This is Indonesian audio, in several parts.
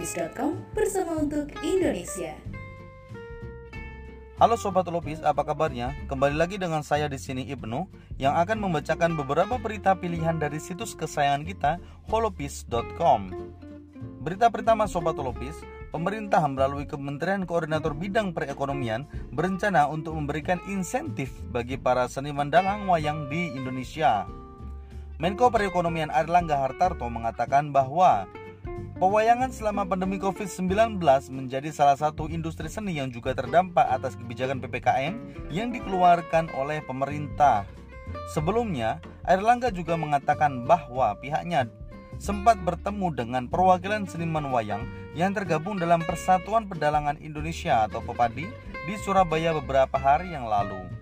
holopis.com bersama untuk Indonesia. Halo Sobat Lopis, apa kabarnya? Kembali lagi dengan saya di sini Ibnu yang akan membacakan beberapa berita pilihan dari situs kesayangan kita holopis.com. Berita pertama Sobat Lopis, pemerintah melalui Kementerian Koordinator Bidang Perekonomian berencana untuk memberikan insentif bagi para seniman dalang wayang di Indonesia. Menko Perekonomian Airlangga Hartarto mengatakan bahwa Pewayangan selama pandemi COVID-19 menjadi salah satu industri seni yang juga terdampak atas kebijakan PPKM yang dikeluarkan oleh pemerintah. Sebelumnya, Airlangga juga mengatakan bahwa pihaknya sempat bertemu dengan perwakilan seniman wayang yang tergabung dalam Persatuan Pedalangan Indonesia atau PEPADI di Surabaya beberapa hari yang lalu.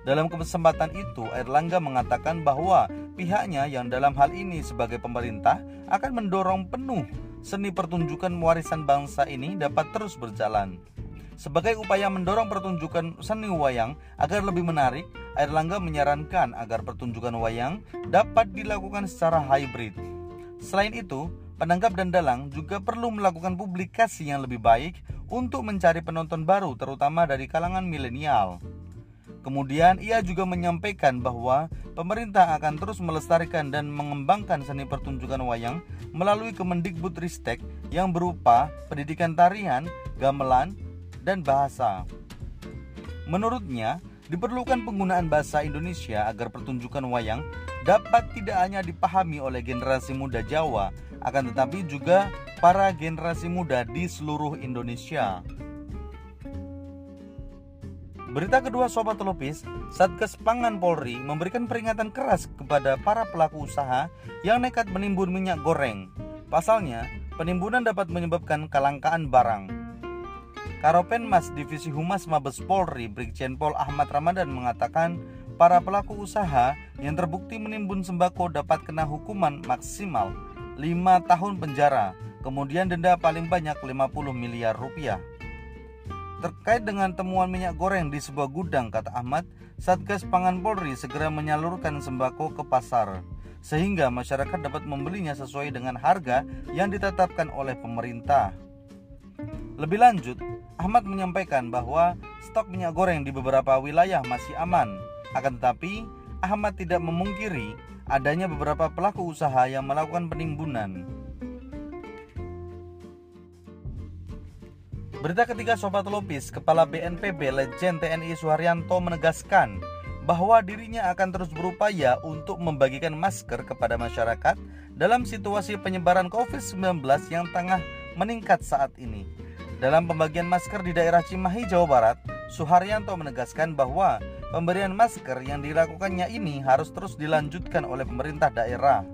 Dalam kesempatan itu, Erlangga mengatakan bahwa pihaknya yang dalam hal ini sebagai pemerintah akan mendorong penuh seni pertunjukan warisan bangsa ini dapat terus berjalan. Sebagai upaya mendorong pertunjukan seni wayang agar lebih menarik, Erlangga menyarankan agar pertunjukan wayang dapat dilakukan secara hybrid. Selain itu, penanggap dan dalang juga perlu melakukan publikasi yang lebih baik untuk mencari penonton baru terutama dari kalangan milenial. Kemudian ia juga menyampaikan bahwa pemerintah akan terus melestarikan dan mengembangkan seni pertunjukan wayang melalui Kemendikbud Ristek yang berupa pendidikan tarian, gamelan, dan bahasa. Menurutnya, diperlukan penggunaan bahasa Indonesia agar pertunjukan wayang dapat tidak hanya dipahami oleh generasi muda Jawa, akan tetapi juga para generasi muda di seluruh Indonesia. Berita kedua Sobat Telupis, Satgas Pangan Polri memberikan peringatan keras kepada para pelaku usaha yang nekat menimbun minyak goreng. Pasalnya, penimbunan dapat menyebabkan kelangkaan barang. Karopen Mas Divisi Humas Mabes Polri Brigjen Pol Ahmad Ramadan mengatakan para pelaku usaha yang terbukti menimbun sembako dapat kena hukuman maksimal 5 tahun penjara, kemudian denda paling banyak 50 miliar rupiah. Terkait dengan temuan minyak goreng di sebuah gudang, kata Ahmad, Satgas Pangan Polri segera menyalurkan sembako ke pasar sehingga masyarakat dapat membelinya sesuai dengan harga yang ditetapkan oleh pemerintah. Lebih lanjut, Ahmad menyampaikan bahwa stok minyak goreng di beberapa wilayah masih aman. Akan tetapi, Ahmad tidak memungkiri adanya beberapa pelaku usaha yang melakukan penimbunan. Berita ketiga Sobat Lopis, Kepala BNPB Legend TNI Suharyanto menegaskan bahwa dirinya akan terus berupaya untuk membagikan masker kepada masyarakat dalam situasi penyebaran COVID-19 yang tengah meningkat saat ini. Dalam pembagian masker di daerah Cimahi, Jawa Barat, Suharyanto menegaskan bahwa pemberian masker yang dilakukannya ini harus terus dilanjutkan oleh pemerintah daerah.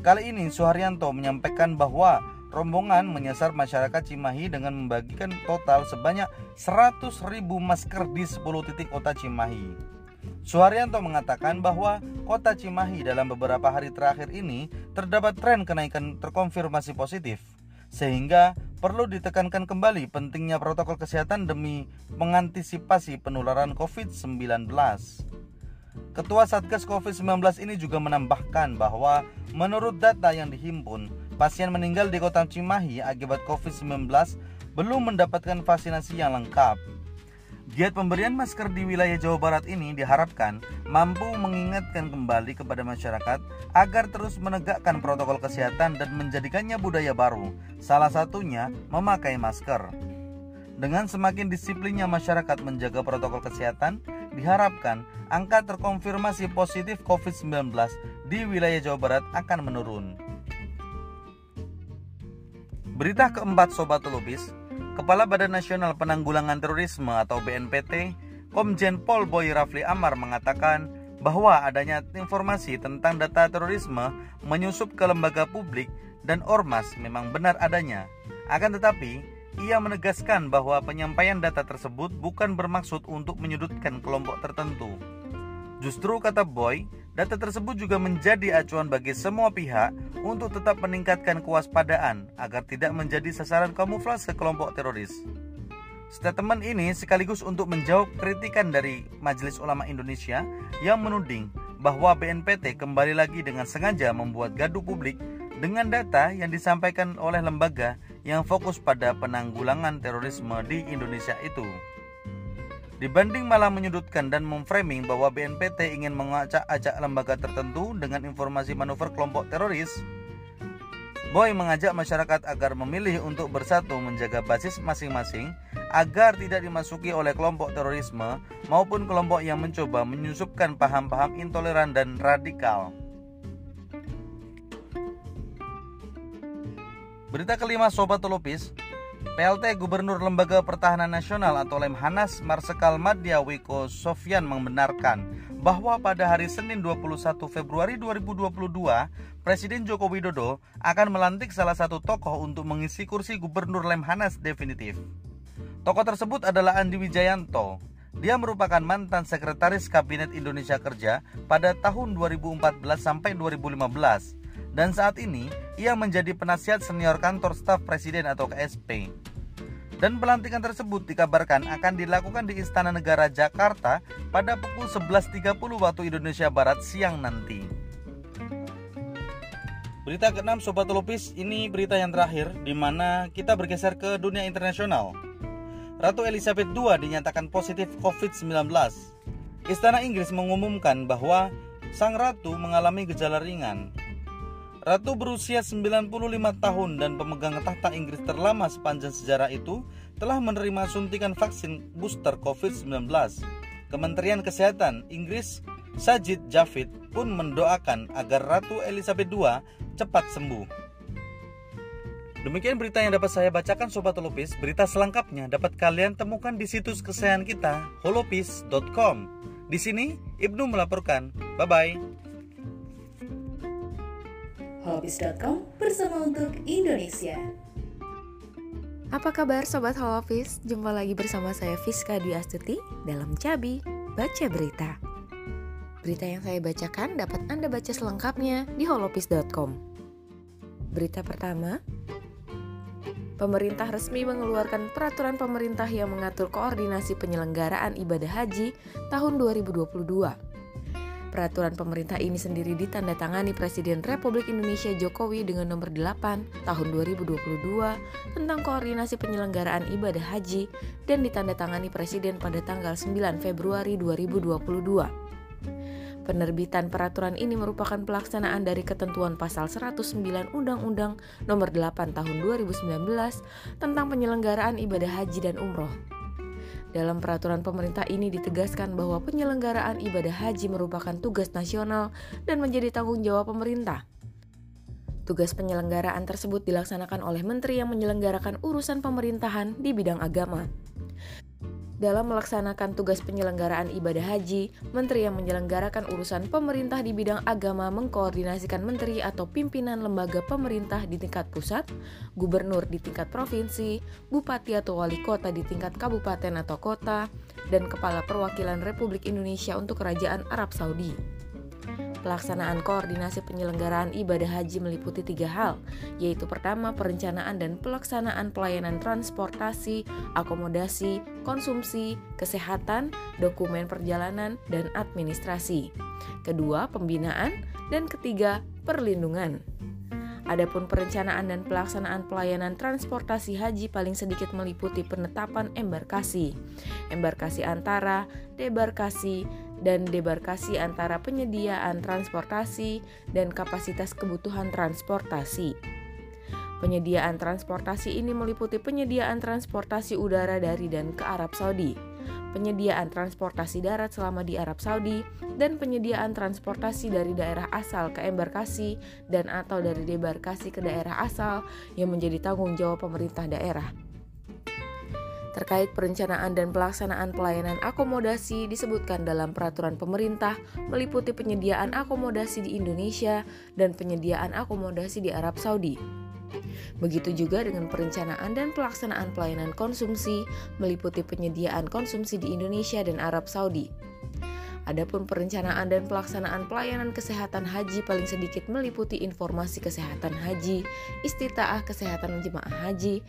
Kali ini Suharyanto menyampaikan bahwa rombongan menyasar masyarakat Cimahi dengan membagikan total sebanyak 100 ribu masker di 10 titik kota Cimahi. Suharyanto mengatakan bahwa kota Cimahi dalam beberapa hari terakhir ini terdapat tren kenaikan terkonfirmasi positif, sehingga perlu ditekankan kembali pentingnya protokol kesehatan demi mengantisipasi penularan COVID-19. Ketua Satgas COVID-19 ini juga menambahkan bahwa menurut data yang dihimpun, pasien meninggal di kota Cimahi akibat COVID-19 belum mendapatkan vaksinasi yang lengkap. Giat pemberian masker di wilayah Jawa Barat ini diharapkan mampu mengingatkan kembali kepada masyarakat agar terus menegakkan protokol kesehatan dan menjadikannya budaya baru, salah satunya memakai masker. Dengan semakin disiplinnya masyarakat menjaga protokol kesehatan, diharapkan angka terkonfirmasi positif COVID-19 di wilayah Jawa Barat akan menurun. Berita keempat Sobat Lubis, Kepala Badan Nasional Penanggulangan Terorisme atau BNPT, Komjen Pol Boy Rafli Amar mengatakan bahwa adanya informasi tentang data terorisme menyusup ke lembaga publik dan ormas memang benar adanya. Akan tetapi, ia menegaskan bahwa penyampaian data tersebut bukan bermaksud untuk menyudutkan kelompok tertentu. Justru kata Boy, Data tersebut juga menjadi acuan bagi semua pihak untuk tetap meningkatkan kewaspadaan agar tidak menjadi sasaran kamuflase kelompok teroris. Statement ini sekaligus untuk menjawab kritikan dari Majelis Ulama Indonesia yang menuding bahwa BNPT kembali lagi dengan sengaja membuat gaduh publik dengan data yang disampaikan oleh lembaga yang fokus pada penanggulangan terorisme di Indonesia itu. Dibanding malah menyudutkan dan memframing bahwa BNPT ingin mengacak-acak lembaga tertentu dengan informasi manuver kelompok teroris, Boy mengajak masyarakat agar memilih untuk bersatu menjaga basis masing-masing agar tidak dimasuki oleh kelompok terorisme maupun kelompok yang mencoba menyusupkan paham-paham intoleran dan radikal. Berita kelima Sobat Telupis, PLT Gubernur Lembaga Pertahanan Nasional atau Lemhanas Marsekal Madya Wiko Sofyan membenarkan bahwa pada hari Senin 21 Februari 2022, Presiden Joko Widodo akan melantik salah satu tokoh untuk mengisi kursi Gubernur Lemhanas definitif. Tokoh tersebut adalah Andi Wijayanto. Dia merupakan mantan sekretaris Kabinet Indonesia Kerja pada tahun 2014 sampai 2015 dan saat ini ia menjadi penasihat senior kantor staf presiden atau KSP. Dan pelantikan tersebut dikabarkan akan dilakukan di Istana Negara Jakarta pada pukul 11.30 waktu Indonesia Barat siang nanti. Berita ke-6 Sobat Lupis, ini berita yang terakhir di mana kita bergeser ke dunia internasional. Ratu Elizabeth II dinyatakan positif COVID-19. Istana Inggris mengumumkan bahwa sang ratu mengalami gejala ringan. Ratu berusia 95 tahun dan pemegang tahta Inggris terlama sepanjang sejarah itu telah menerima suntikan vaksin booster COVID-19. Kementerian Kesehatan Inggris Sajid Javid pun mendoakan agar Ratu Elizabeth II cepat sembuh. Demikian berita yang dapat saya bacakan Sobat Holopis. Berita selengkapnya dapat kalian temukan di situs kesayangan kita holopis.com. Di sini Ibnu melaporkan. Bye bye. Holopis.com bersama untuk Indonesia. Apa kabar Sobat Holopis? Jumpa lagi bersama saya Fiska Dwi Astuti dalam Cabi Baca Berita. Berita yang saya bacakan dapat Anda baca selengkapnya di holopis.com. Berita pertama, Pemerintah resmi mengeluarkan peraturan pemerintah yang mengatur koordinasi penyelenggaraan ibadah haji tahun 2022. Peraturan pemerintah ini sendiri ditandatangani Presiden Republik Indonesia Jokowi dengan nomor 8 tahun 2022 tentang koordinasi penyelenggaraan ibadah haji dan ditandatangani Presiden pada tanggal 9 Februari 2022. Penerbitan peraturan ini merupakan pelaksanaan dari ketentuan pasal 109 Undang-Undang Nomor 8 Tahun 2019 tentang penyelenggaraan ibadah haji dan umroh. Dalam peraturan pemerintah ini ditegaskan bahwa penyelenggaraan ibadah haji merupakan tugas nasional dan menjadi tanggung jawab pemerintah. Tugas penyelenggaraan tersebut dilaksanakan oleh menteri yang menyelenggarakan urusan pemerintahan di bidang agama. Dalam melaksanakan tugas penyelenggaraan ibadah haji, menteri yang menyelenggarakan urusan pemerintah di bidang agama mengkoordinasikan menteri atau pimpinan lembaga pemerintah di tingkat pusat, gubernur di tingkat provinsi, bupati atau wali kota di tingkat kabupaten atau kota, dan kepala perwakilan Republik Indonesia untuk Kerajaan Arab Saudi. Pelaksanaan koordinasi penyelenggaraan ibadah haji meliputi tiga hal, yaitu pertama perencanaan dan pelaksanaan pelayanan transportasi, akomodasi, konsumsi, kesehatan, dokumen perjalanan, dan administrasi. Kedua, pembinaan, dan ketiga, perlindungan. Adapun perencanaan dan pelaksanaan pelayanan transportasi haji paling sedikit meliputi penetapan embarkasi, embarkasi antara, debarkasi, dan debarkasi antara penyediaan transportasi dan kapasitas kebutuhan transportasi. Penyediaan transportasi ini meliputi penyediaan transportasi udara dari dan ke Arab Saudi, penyediaan transportasi darat selama di Arab Saudi, dan penyediaan transportasi dari daerah asal ke embarkasi dan atau dari debarkasi ke daerah asal yang menjadi tanggung jawab pemerintah daerah. Terkait perencanaan dan pelaksanaan pelayanan akomodasi disebutkan dalam peraturan pemerintah meliputi penyediaan akomodasi di Indonesia dan penyediaan akomodasi di Arab Saudi. Begitu juga dengan perencanaan dan pelaksanaan pelayanan konsumsi meliputi penyediaan konsumsi di Indonesia dan Arab Saudi. Adapun perencanaan dan pelaksanaan pelayanan kesehatan haji paling sedikit meliputi informasi kesehatan haji, istitaah kesehatan jemaah haji,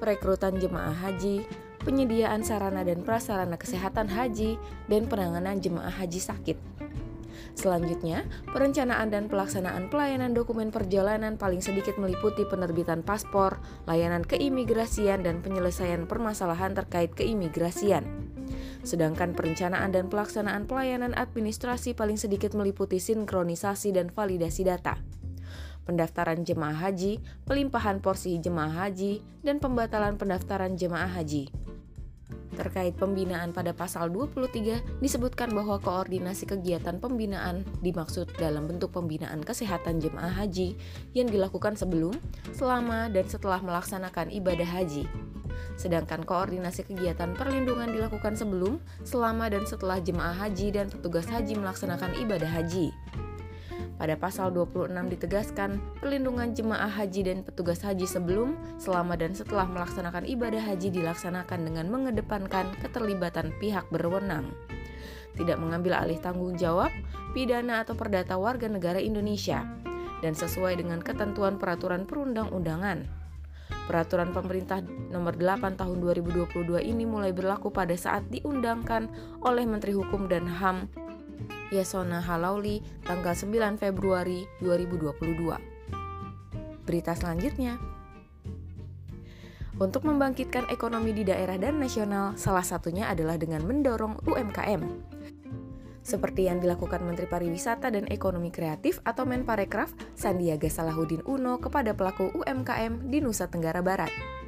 perekrutan jemaah haji, penyediaan sarana dan prasarana kesehatan haji, dan penanganan jemaah haji sakit. Selanjutnya, perencanaan dan pelaksanaan pelayanan dokumen perjalanan paling sedikit meliputi penerbitan paspor, layanan keimigrasian, dan penyelesaian permasalahan terkait keimigrasian. Sedangkan perencanaan dan pelaksanaan pelayanan administrasi paling sedikit meliputi sinkronisasi dan validasi data pendaftaran jemaah haji, pelimpahan porsi jemaah haji, dan pembatalan pendaftaran jemaah haji. Terkait pembinaan pada pasal 23 disebutkan bahwa koordinasi kegiatan pembinaan dimaksud dalam bentuk pembinaan kesehatan jemaah haji yang dilakukan sebelum, selama, dan setelah melaksanakan ibadah haji. Sedangkan koordinasi kegiatan perlindungan dilakukan sebelum, selama, dan setelah jemaah haji dan petugas haji melaksanakan ibadah haji. Pada pasal 26 ditegaskan, perlindungan jemaah haji dan petugas haji sebelum, selama dan setelah melaksanakan ibadah haji dilaksanakan dengan mengedepankan keterlibatan pihak berwenang. Tidak mengambil alih tanggung jawab, pidana atau perdata warga negara Indonesia, dan sesuai dengan ketentuan peraturan perundang-undangan. Peraturan pemerintah nomor 8 tahun 2022 ini mulai berlaku pada saat diundangkan oleh Menteri Hukum dan HAM Yasona Halauli tanggal 9 Februari 2022. Berita selanjutnya, untuk membangkitkan ekonomi di daerah dan nasional, salah satunya adalah dengan mendorong UMKM. Seperti yang dilakukan Menteri Pariwisata dan Ekonomi Kreatif atau Menparekraf Sandiaga Salahuddin Uno kepada pelaku UMKM di Nusa Tenggara Barat.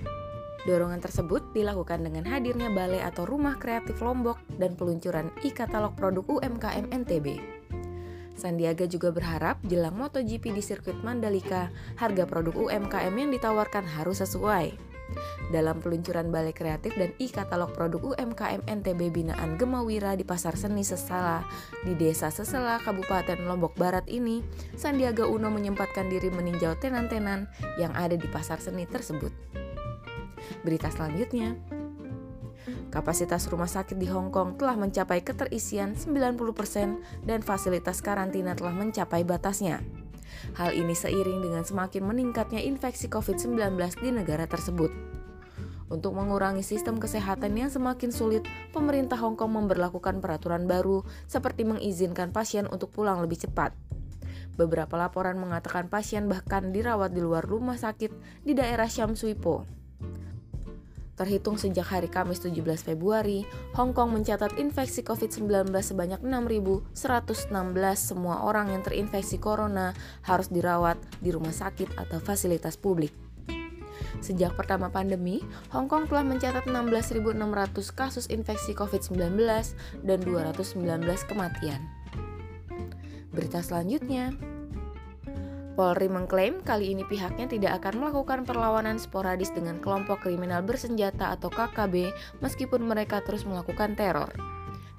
Dorongan tersebut dilakukan dengan hadirnya balai atau rumah kreatif Lombok dan peluncuran e-katalog produk UMKM NTB. Sandiaga juga berharap jelang MotoGP di sirkuit Mandalika, harga produk UMKM yang ditawarkan harus sesuai. Dalam peluncuran balai kreatif dan e-katalog produk UMKM NTB binaan Gemawira di Pasar Seni Sesala di Desa Sesela, Kabupaten Lombok Barat ini, Sandiaga Uno menyempatkan diri meninjau tenan-tenan yang ada di pasar seni tersebut. Berita selanjutnya, Kapasitas rumah sakit di Hong Kong telah mencapai keterisian 90% dan fasilitas karantina telah mencapai batasnya. Hal ini seiring dengan semakin meningkatnya infeksi COVID-19 di negara tersebut. Untuk mengurangi sistem kesehatan yang semakin sulit, pemerintah Hong Kong memperlakukan peraturan baru seperti mengizinkan pasien untuk pulang lebih cepat. Beberapa laporan mengatakan pasien bahkan dirawat di luar rumah sakit di daerah Sham Shui Po. Terhitung sejak hari Kamis 17 Februari, Hong Kong mencatat infeksi COVID-19 sebanyak 6.116 semua orang yang terinfeksi corona harus dirawat di rumah sakit atau fasilitas publik. Sejak pertama pandemi, Hong Kong telah mencatat 16.600 kasus infeksi COVID-19 dan 219 kematian. Berita selanjutnya, Polri mengklaim kali ini pihaknya tidak akan melakukan perlawanan sporadis dengan kelompok kriminal bersenjata atau KKB meskipun mereka terus melakukan teror.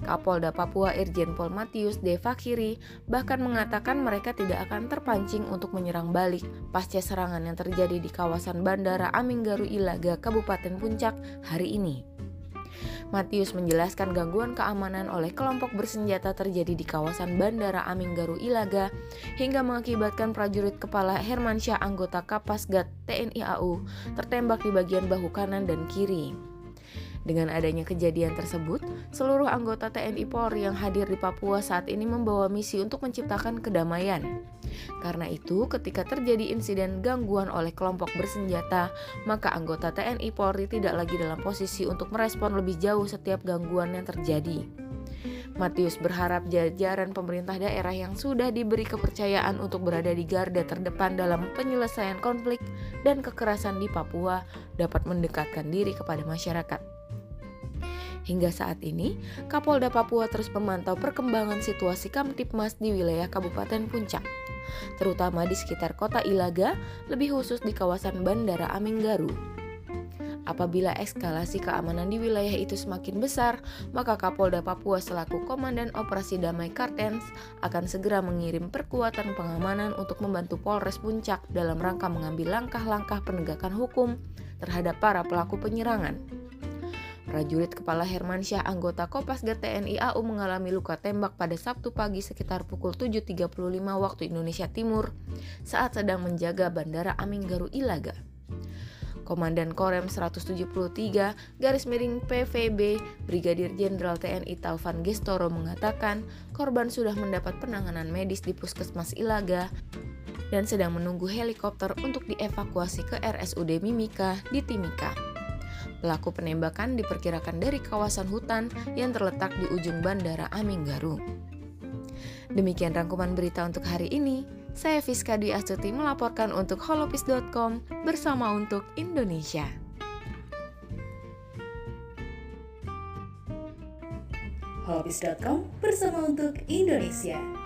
Kapolda Papua Irjen Pol Matius De Fakiri bahkan mengatakan mereka tidak akan terpancing untuk menyerang balik pasca serangan yang terjadi di kawasan Bandara Aminggaru Ilaga, Kabupaten Puncak hari ini. Matius menjelaskan gangguan keamanan oleh kelompok bersenjata terjadi di kawasan Bandara Aminggaru Ilaga hingga mengakibatkan prajurit kepala Hermansyah anggota Kapasgat TNI AU tertembak di bagian bahu kanan dan kiri. Dengan adanya kejadian tersebut, seluruh anggota TNI Polri yang hadir di Papua saat ini membawa misi untuk menciptakan kedamaian. Karena itu, ketika terjadi insiden gangguan oleh kelompok bersenjata, maka anggota TNI Polri tidak lagi dalam posisi untuk merespon lebih jauh setiap gangguan yang terjadi. Matius berharap jajaran pemerintah daerah yang sudah diberi kepercayaan untuk berada di garda terdepan dalam penyelesaian konflik dan kekerasan di Papua dapat mendekatkan diri kepada masyarakat. Hingga saat ini, Kapolda Papua terus memantau perkembangan situasi Kamtipmas di wilayah Kabupaten Puncak terutama di sekitar kota Ilaga, lebih khusus di kawasan Bandara Aminggaru. Apabila eskalasi keamanan di wilayah itu semakin besar, maka Kapolda Papua selaku Komandan Operasi Damai Kartens akan segera mengirim perkuatan pengamanan untuk membantu Polres Puncak dalam rangka mengambil langkah-langkah penegakan hukum terhadap para pelaku penyerangan. Prajurit Kepala Hermansyah anggota Kopasgat TNI AU mengalami luka tembak pada Sabtu pagi sekitar pukul 7.35 waktu Indonesia Timur saat sedang menjaga Bandara Aminggaru Ilaga. Komandan Korem 173 garis miring PVB Brigadir Jenderal TNI Taufan Gestoro mengatakan korban sudah mendapat penanganan medis di Puskesmas Ilaga dan sedang menunggu helikopter untuk dievakuasi ke RSUD Mimika di Timika. Pelaku penembakan diperkirakan dari kawasan hutan yang terletak di ujung Bandara Aminggaru. Demikian rangkuman berita untuk hari ini. Saya Fiska Dwi Astuti melaporkan untuk holopis.com bersama untuk Indonesia. Holopis.com bersama untuk Indonesia.